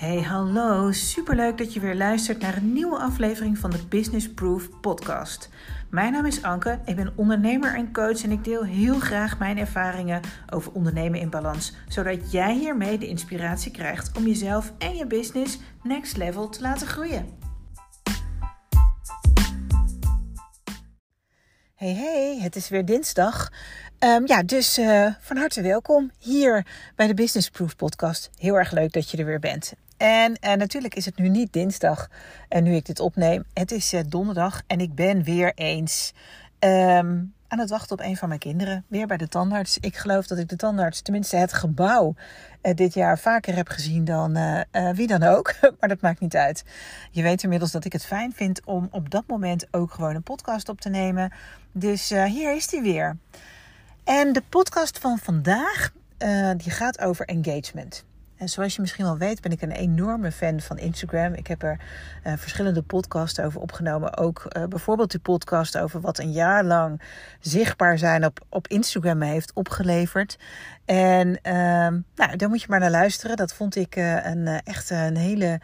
Hey, hallo. Superleuk dat je weer luistert naar een nieuwe aflevering van de Business Proof podcast. Mijn naam is Anke, ik ben ondernemer en coach en ik deel heel graag mijn ervaringen over ondernemen in balans, zodat jij hiermee de inspiratie krijgt om jezelf en je business next level te laten groeien. Hey hey, het is weer dinsdag. Um, ja, dus uh, van harte welkom hier bij de Business Proof podcast. Heel erg leuk dat je er weer bent. En natuurlijk is het nu niet dinsdag en nu ik dit opneem. Het is uh, donderdag en ik ben weer eens um, aan het wachten op een van mijn kinderen. Weer bij de tandarts. Ik geloof dat ik de tandarts, tenminste het gebouw, uh, dit jaar vaker heb gezien dan uh, wie dan ook. maar dat maakt niet uit. Je weet inmiddels dat ik het fijn vind om op dat moment ook gewoon een podcast op te nemen. Dus hier is die weer. En de podcast van vandaag, die gaat over engagement. En zoals je misschien wel weet, ben ik een enorme fan van Instagram. Ik heb er uh, verschillende podcasts over opgenomen. Ook uh, bijvoorbeeld de podcast over wat een jaar lang zichtbaar zijn op, op Instagram heeft opgeleverd. En uh, nou, daar moet je maar naar luisteren. Dat vond ik uh, een, echt een hele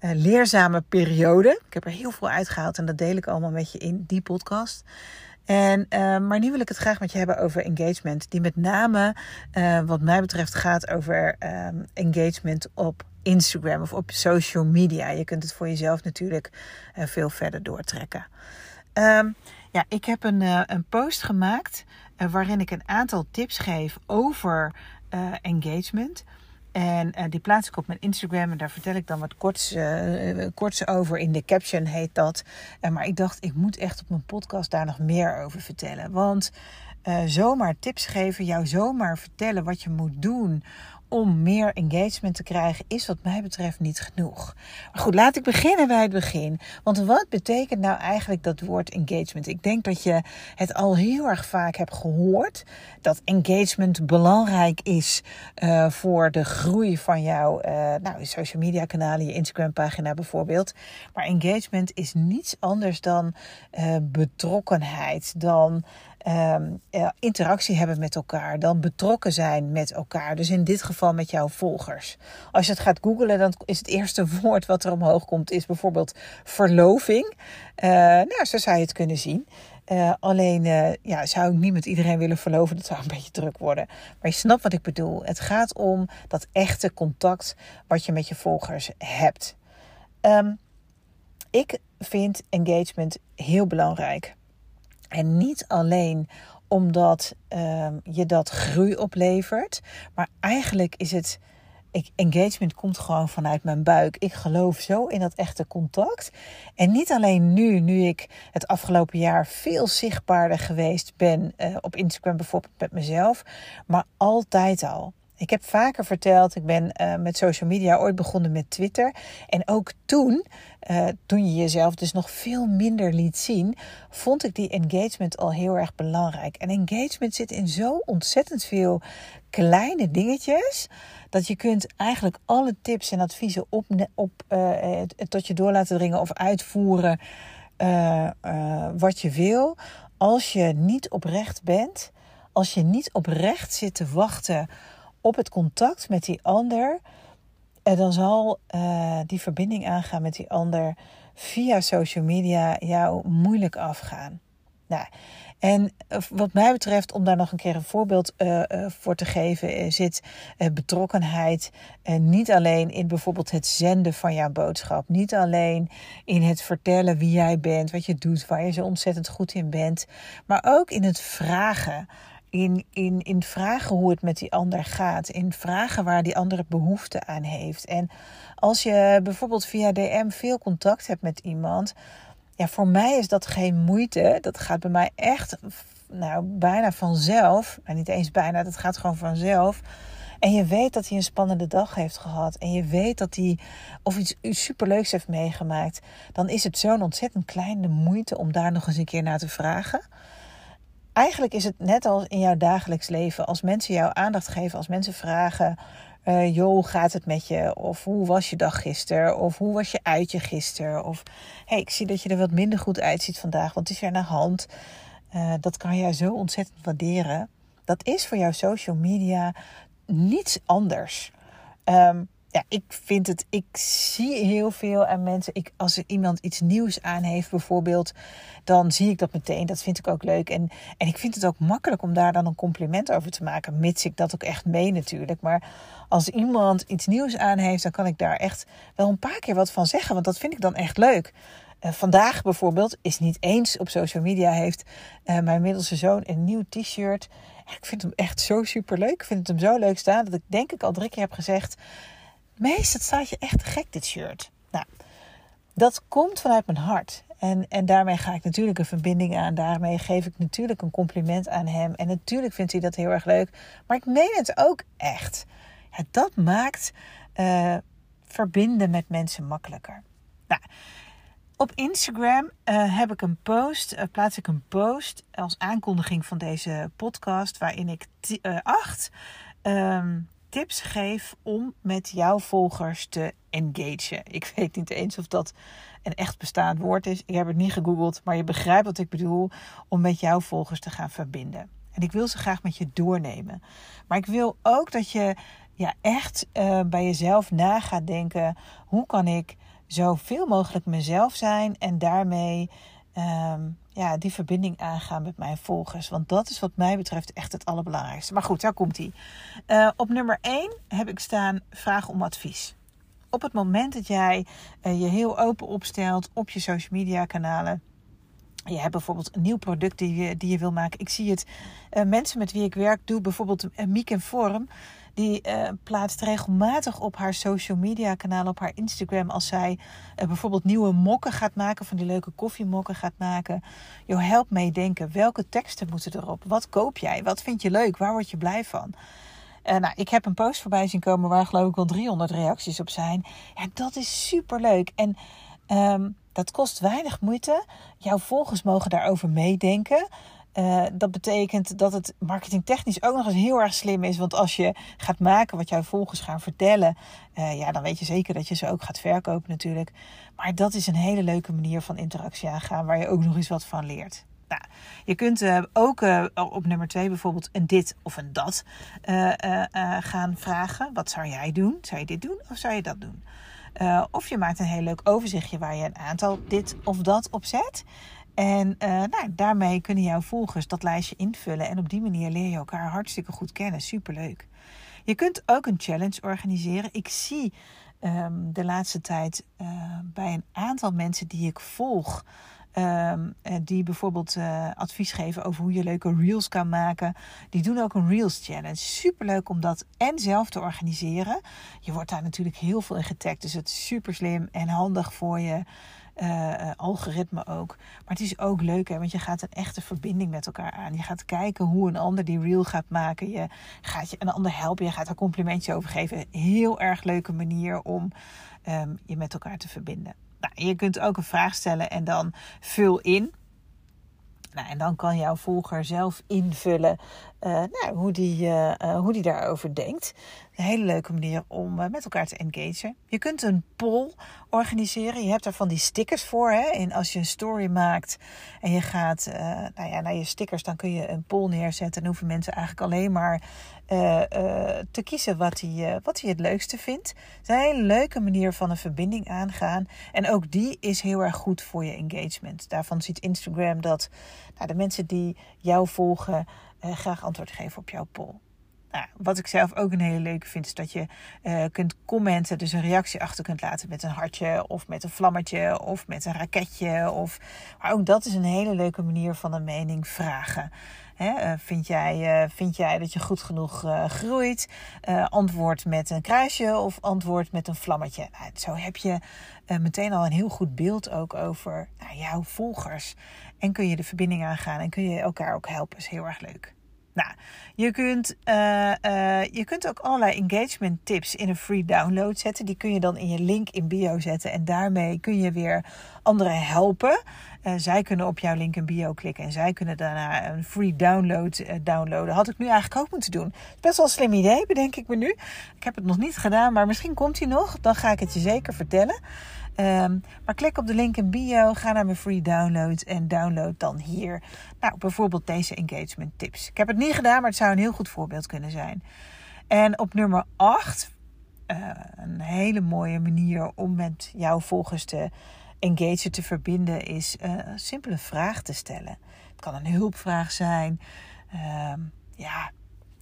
leerzame periode. Ik heb er heel veel uitgehaald en dat deel ik allemaal met je in die podcast. En, uh, maar nu wil ik het graag met je hebben over engagement. Die met name, uh, wat mij betreft, gaat over um, engagement op Instagram of op social media. Je kunt het voor jezelf natuurlijk uh, veel verder doortrekken. Um, ja, ik heb een, een post gemaakt waarin ik een aantal tips geef over engagement. En uh, die plaats ik op mijn Instagram en daar vertel ik dan wat korts, uh, over. In de caption heet dat. Maar ik dacht, ik moet echt op mijn podcast daar nog meer over vertellen. Want zomaar tips geven, jou zomaar vertellen wat je moet doen om meer engagement te krijgen, is wat mij betreft niet genoeg. Maar goed, laat ik beginnen bij het begin. Want wat betekent nou eigenlijk dat woord engagement? Ik denk dat je het al heel erg vaak hebt gehoord. Dat engagement belangrijk is uh, voor de groei van jouw uh, nou, social media kanalen, je Instagram pagina bijvoorbeeld. Maar engagement is niets anders dan uh, betrokkenheid, dan um, interactie hebben met elkaar, dan betrokken zijn met elkaar. Dus in dit geval met jouw volgers. Als je het gaat googlen, dan is het eerste woord wat er omhoog komt, is bijvoorbeeld verloving. Uh, nou, zo zou je het kunnen zien. Uh, alleen ja, zou ik niet met iedereen willen verloven. Dat zou een beetje druk worden. Maar je snapt wat ik bedoel. Het gaat om dat echte contact wat je met je volgers hebt. Um, ik vind engagement heel belangrijk. En niet alleen omdat uh, je dat groei oplevert, maar eigenlijk is het. Ik, engagement komt gewoon vanuit mijn buik. Ik geloof zo in dat echte contact. En niet alleen nu, nu ik het afgelopen jaar veel zichtbaarder geweest ben uh, op Instagram bijvoorbeeld met mezelf, maar altijd al. Ik heb vaker verteld, ik ben uh, met social media ooit begonnen met Twitter. En ook toen, uh, toen je jezelf dus nog veel minder liet zien, vond ik die engagement al heel erg belangrijk. En engagement zit in zo ontzettend veel kleine dingetjes. Dat je kunt eigenlijk alle tips en adviezen op, op, uh, tot je door laten dringen of uitvoeren wat je wil. Als je niet oprecht bent, als je niet oprecht zit te wachten op het contact met die ander. En dan zal uh, die verbinding aangaan met die ander via social media jou moeilijk afgaan. Nou, en eh, wat mij betreft, om daar nog een keer een voorbeeld uh, uh, voor te geven, zit betrokkenheid niet alleen in bijvoorbeeld het zenden van jouw boodschap, niet alleen in het vertellen wie jij bent, wat je doet, waar je zo ontzettend goed in bent, maar ook in het vragen in, in, in vragen hoe het met die ander gaat. In vragen waar die ander behoefte aan heeft. En als je bijvoorbeeld via DM veel contact hebt met iemand. Ja, voor mij is dat geen moeite. Dat gaat bij mij echt nou, bijna vanzelf. En niet eens bijna, dat gaat gewoon vanzelf. En je weet dat hij een spannende dag heeft gehad. En je weet dat hij of iets superleuks heeft meegemaakt. Dan is het zo'n ontzettend kleine moeite om daar nog eens een keer naar te vragen eigenlijk is het net als in jouw dagelijks leven. Als mensen jou aandacht geven, als mensen vragen: uh, joh, gaat het met je? Of hoe was je dag gisteren? Of hoe was je uitje gisteren? Of hey, ik zie dat je er wat minder goed uitziet vandaag. Wat is er aan de hand? Uh, dat kan jij zo ontzettend waarderen. Dat is voor jouw social media niets anders. Um, ja, ik vind het, ik zie heel veel aan mensen. Ik, als er iemand iets nieuws aan heeft, bijvoorbeeld, dan zie ik dat meteen. Dat vind ik ook leuk. En, en ik vind het ook makkelijk om daar dan een compliment over te maken, mits ik dat ook echt mee natuurlijk. Maar als iemand iets nieuws aan heeft, dan kan ik daar echt wel een paar keer wat van zeggen, want dat vind ik dan echt leuk. Uh, vandaag bijvoorbeeld is niet eens op social media heeft uh, mijn middelste zoon een nieuw t-shirt. Ik vind hem echt zo super leuk. Ik vind hem zo leuk staan dat ik denk ik al drie keer heb gezegd: Meest, het staat je echt gek, dit shirt. Nou, dat komt vanuit mijn hart. En, en daarmee ga ik natuurlijk een verbinding aan. Daarmee geef ik natuurlijk een compliment aan hem. En natuurlijk vindt hij dat heel erg leuk. Maar ik meen het ook echt. Ja, dat maakt uh, verbinden met mensen makkelijker. Nou, op Instagram uh, heb ik een post, uh, plaats ik een post als aankondiging van deze podcast, waarin ik acht um, tips geef om met jouw volgers te engagen. Ik weet niet eens of dat een echt bestaand woord is. Ik heb het niet gegoogeld, maar je begrijpt wat ik bedoel om met jouw volgers te gaan verbinden. En ik wil ze graag met je doornemen. Maar ik wil ook dat je ja, echt uh, bij jezelf na gaat denken: hoe kan ik zoveel mogelijk mezelf zijn en daarmee um, ja, die verbinding aangaan met mijn volgers. Want dat is wat mij betreft echt het allerbelangrijkste. Maar goed, daar komt hij. Uh, op nummer 1 heb ik staan vraag om advies. Op het moment dat jij uh, je heel open opstelt op je social media kanalen. Je hebt bijvoorbeeld een nieuw product die je, die je wil maken. Ik zie het. Uh, mensen met wie ik werk, doe bijvoorbeeld een Miek en Vorm die uh, plaatst regelmatig op haar social media kanaal, op haar Instagram, als zij uh, bijvoorbeeld nieuwe mokken gaat maken, van die leuke koffiemokken gaat maken. Joh, help meedenken. Welke teksten moeten erop? Wat koop jij? Wat vind je leuk? Waar word je blij van? Uh, nou, ik heb een post voorbij zien komen waar geloof ik wel 300 reacties op zijn. Ja, dat is super leuk. En um, dat kost weinig moeite. Jouw volgers mogen daarover meedenken. Uh, dat betekent dat het marketingtechnisch ook nog eens heel erg slim is. Want als je gaat maken wat jouw volgers gaan vertellen, uh, ja, dan weet je zeker dat je ze ook gaat verkopen natuurlijk. Maar dat is een hele leuke manier van interactie aangaan, waar je ook nog eens wat van leert. Nou, je kunt uh, ook op nummer twee bijvoorbeeld een dit of een dat gaan vragen. Wat zou jij doen? Zou je dit doen of zou je dat doen? of je maakt een heel leuk overzichtje waar je een aantal dit of dat op zet. En uh, nou, daarmee kunnen jouw volgers dat lijstje invullen. En op die manier leer je elkaar hartstikke goed kennen. Superleuk. Je kunt ook een challenge organiseren. Ik zie um, de laatste tijd uh, bij een aantal mensen die ik volg. Um, die bijvoorbeeld advies geven over hoe je leuke reels kan maken. Die doen ook een reels challenge. Superleuk om dat en zelf te organiseren. Je wordt daar natuurlijk heel veel in getagd. Dus het is super slim en handig voor je uh, algoritme ook. Maar het is ook leuk, hè, want je gaat een echte verbinding met elkaar aan. Je gaat kijken hoe een ander die reel gaat maken. Je gaat je een ander helpen. Je gaat er complimentje over geven. Heel erg leuke manier om um, je met elkaar te verbinden. Nou, je kunt ook een vraag stellen en dan vul in. Nou, en dan kan jouw volger zelf invullen uh, nou, hoe, die, uh, uh, hoe die daarover denkt. Een hele leuke manier om met elkaar te engagen. Je kunt een poll organiseren. Je hebt daar van die stickers voor. Hè? En als je een story maakt en je gaat nou ja, naar je stickers, dan kun je een poll neerzetten. En hoeven mensen eigenlijk alleen maar te kiezen wat hij, wat hij het leukste vindt. Het is een hele leuke manier van een verbinding aangaan. En ook die is heel erg goed voor je engagement. Daarvan ziet Instagram dat nou, de mensen die jou volgen graag antwoord geven op jouw poll. Nou, wat ik zelf ook een hele leuke vind, is dat je kunt commenten, dus een reactie achter kunt laten met een hartje of met een vlammetje of met een raketje. Of, maar ook dat is een hele leuke manier van een mening vragen. Uh, vind, jij, vind jij dat je goed genoeg groeit? antwoord met een kruisje of antwoord met een vlammetje. Nou, zo heb je meteen al een heel goed beeld ook over nou, jouw volgers. En kun je de verbinding aangaan en kun je elkaar ook helpen. is heel erg leuk. Nou, je kunt, uh, uh, je kunt ook allerlei engagement tips in een free download zetten. Die kun je dan in je link in bio zetten. En daarmee kun je weer anderen helpen. Uh, zij kunnen op jouw link in bio klikken. En zij kunnen daarna een free download downloaden. Had ik nu eigenlijk ook moeten doen. Best wel een slim idee, bedenk ik me nu. Ik heb het nog niet gedaan, maar misschien komt hij nog. Dan ga ik het je zeker vertellen. Um, maar klik op de link in bio, ga naar mijn free download en download dan hier. Nou, bijvoorbeeld deze engagement tips. Ik heb het niet gedaan, maar het zou een heel goed voorbeeld kunnen zijn. En op nummer 8 uh, een hele mooie manier om met jouw volgers te engagen, te verbinden, is uh, een simpele vraag te stellen. Het kan een hulpvraag zijn. Uh, ja,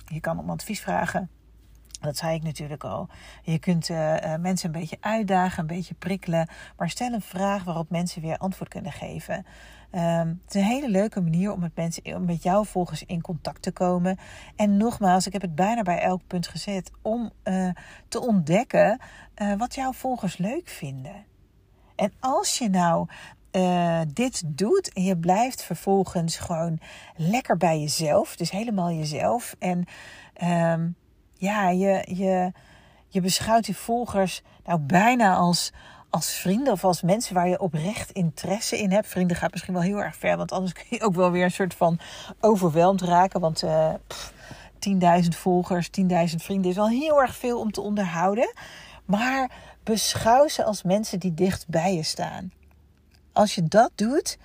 je kan om advies vragen. Dat zei ik natuurlijk al. Je kunt uh, mensen een beetje uitdagen, een beetje prikkelen. Maar stel een vraag waarop mensen weer antwoord kunnen geven. Um, het is een hele leuke manier om met, mensen, om met jouw volgers in contact te komen. En nogmaals, ik heb het bijna bij elk punt gezet om uh, te ontdekken wat jouw volgers leuk vinden. En als je nou dit doet en je blijft vervolgens gewoon lekker bij jezelf, dus helemaal jezelf. En um, ja, je, je, je beschouwt die volgers nou bijna als, als vrienden of als mensen waar je oprecht interesse in hebt. Vrienden gaat misschien wel heel erg ver, want anders kun je ook wel weer een soort van overweldigd raken. Want uh, 10.000 volgers, 10.000 vrienden is wel heel erg veel om te onderhouden. Maar beschouw ze als mensen die dicht bij je staan. Als je dat doet,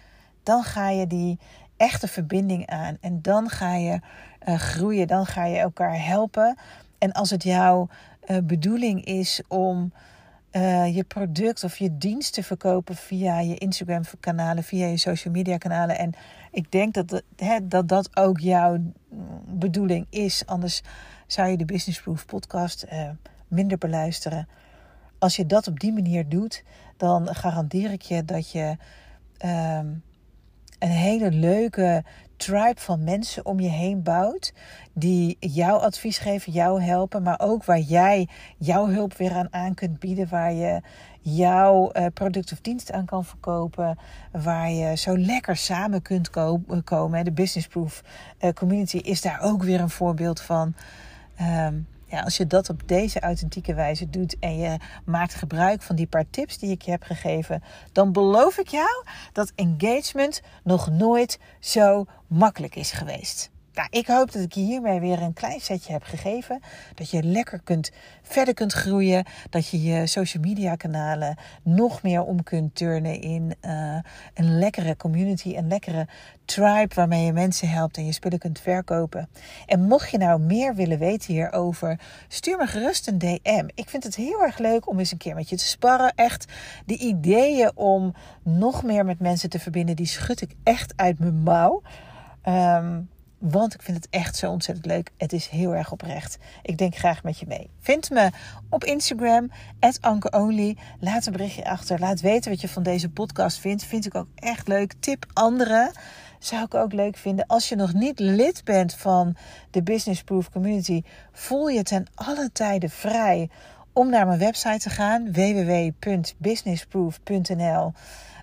dan ga je die echte verbinding aan. En dan ga je uh, groeien, dan ga je elkaar helpen. En als het jouw uh, bedoeling is om uh, je product of je dienst te verkopen via je Instagram-kanalen, via je social media-kanalen. En ik denk dat, dat, hè, dat dat ook jouw bedoeling is. Anders zou je de Business Proof podcast uh, minder beluisteren. Als je dat op die manier doet, dan garandeer ik je dat je um, een hele leuke tribe van mensen om je heen bouwt. Die jouw advies geven, jou helpen. Maar ook waar jij jouw hulp weer aan aan kunt bieden. Waar je jouw uh, product of dienst aan kan verkopen. Waar je zo lekker samen kunt ko komen. De Business Proof uh, Community is daar ook weer een voorbeeld van. Um, ja, als je dat op deze authentieke wijze doet en je maakt gebruik van die paar tips die ik je heb gegeven, dan beloof ik jou dat engagement nog nooit zo makkelijk is geweest. Nou, ik hoop dat ik je hiermee weer een klein setje heb gegeven. Dat je lekker kunt, verder kunt groeien. Dat je je social media kanalen nog meer om kunt turnen in uh, een lekkere community. Een lekkere tribe waarmee je mensen helpt en je spullen kunt verkopen. En mocht je nou meer willen weten hierover, stuur me gerust een DM. Ik vind het heel erg leuk om eens een keer met je te sparren. Echt, de ideeën om nog meer met mensen te verbinden, die schud ik echt uit mijn mouw. Um, want ik vind het echt zo ontzettend leuk. Het is heel erg oprecht. Ik denk graag met je mee. Vind me op Instagram, @ankeonly. Laat een berichtje achter. Laat weten wat je van deze podcast vindt. Vind ik ook echt leuk. Tip anderen. Zou ik ook leuk vinden. Als je nog niet lid bent van de Business Proof Community, voel je ten alle tijden vrij om naar mijn website te gaan: www.businessproof.nl.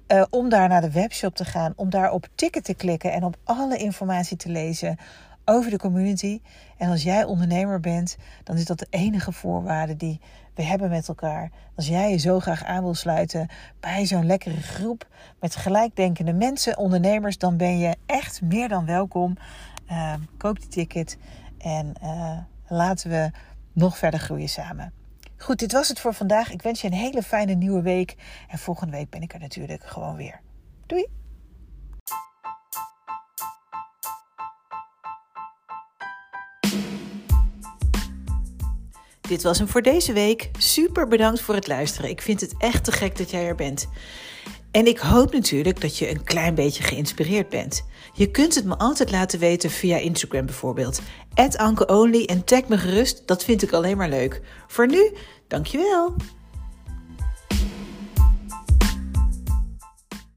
Uh, om daar naar de webshop te gaan, om daar op ticket te klikken en op alle informatie te lezen over de community. En als jij ondernemer bent, dan is dat de enige voorwaarde die we hebben met elkaar. Als jij je zo graag aan wil sluiten bij zo'n lekkere groep met gelijkdenkende mensen, ondernemers, dan ben je echt meer dan welkom. Uh, koop die ticket en uh, laten we nog verder groeien samen. Goed, dit was het voor vandaag. Ik wens je een hele fijne nieuwe week. En volgende week ben ik er natuurlijk gewoon weer. Doei! Dit was hem voor deze week. Super bedankt voor het luisteren. Ik vind het echt te gek dat jij er bent. En ik hoop natuurlijk dat je een klein beetje geïnspireerd bent. Je kunt het me altijd laten weten via Instagram bijvoorbeeld. Ankeonly en tag me gerust, dat vind ik alleen maar leuk. Voor nu, dankjewel!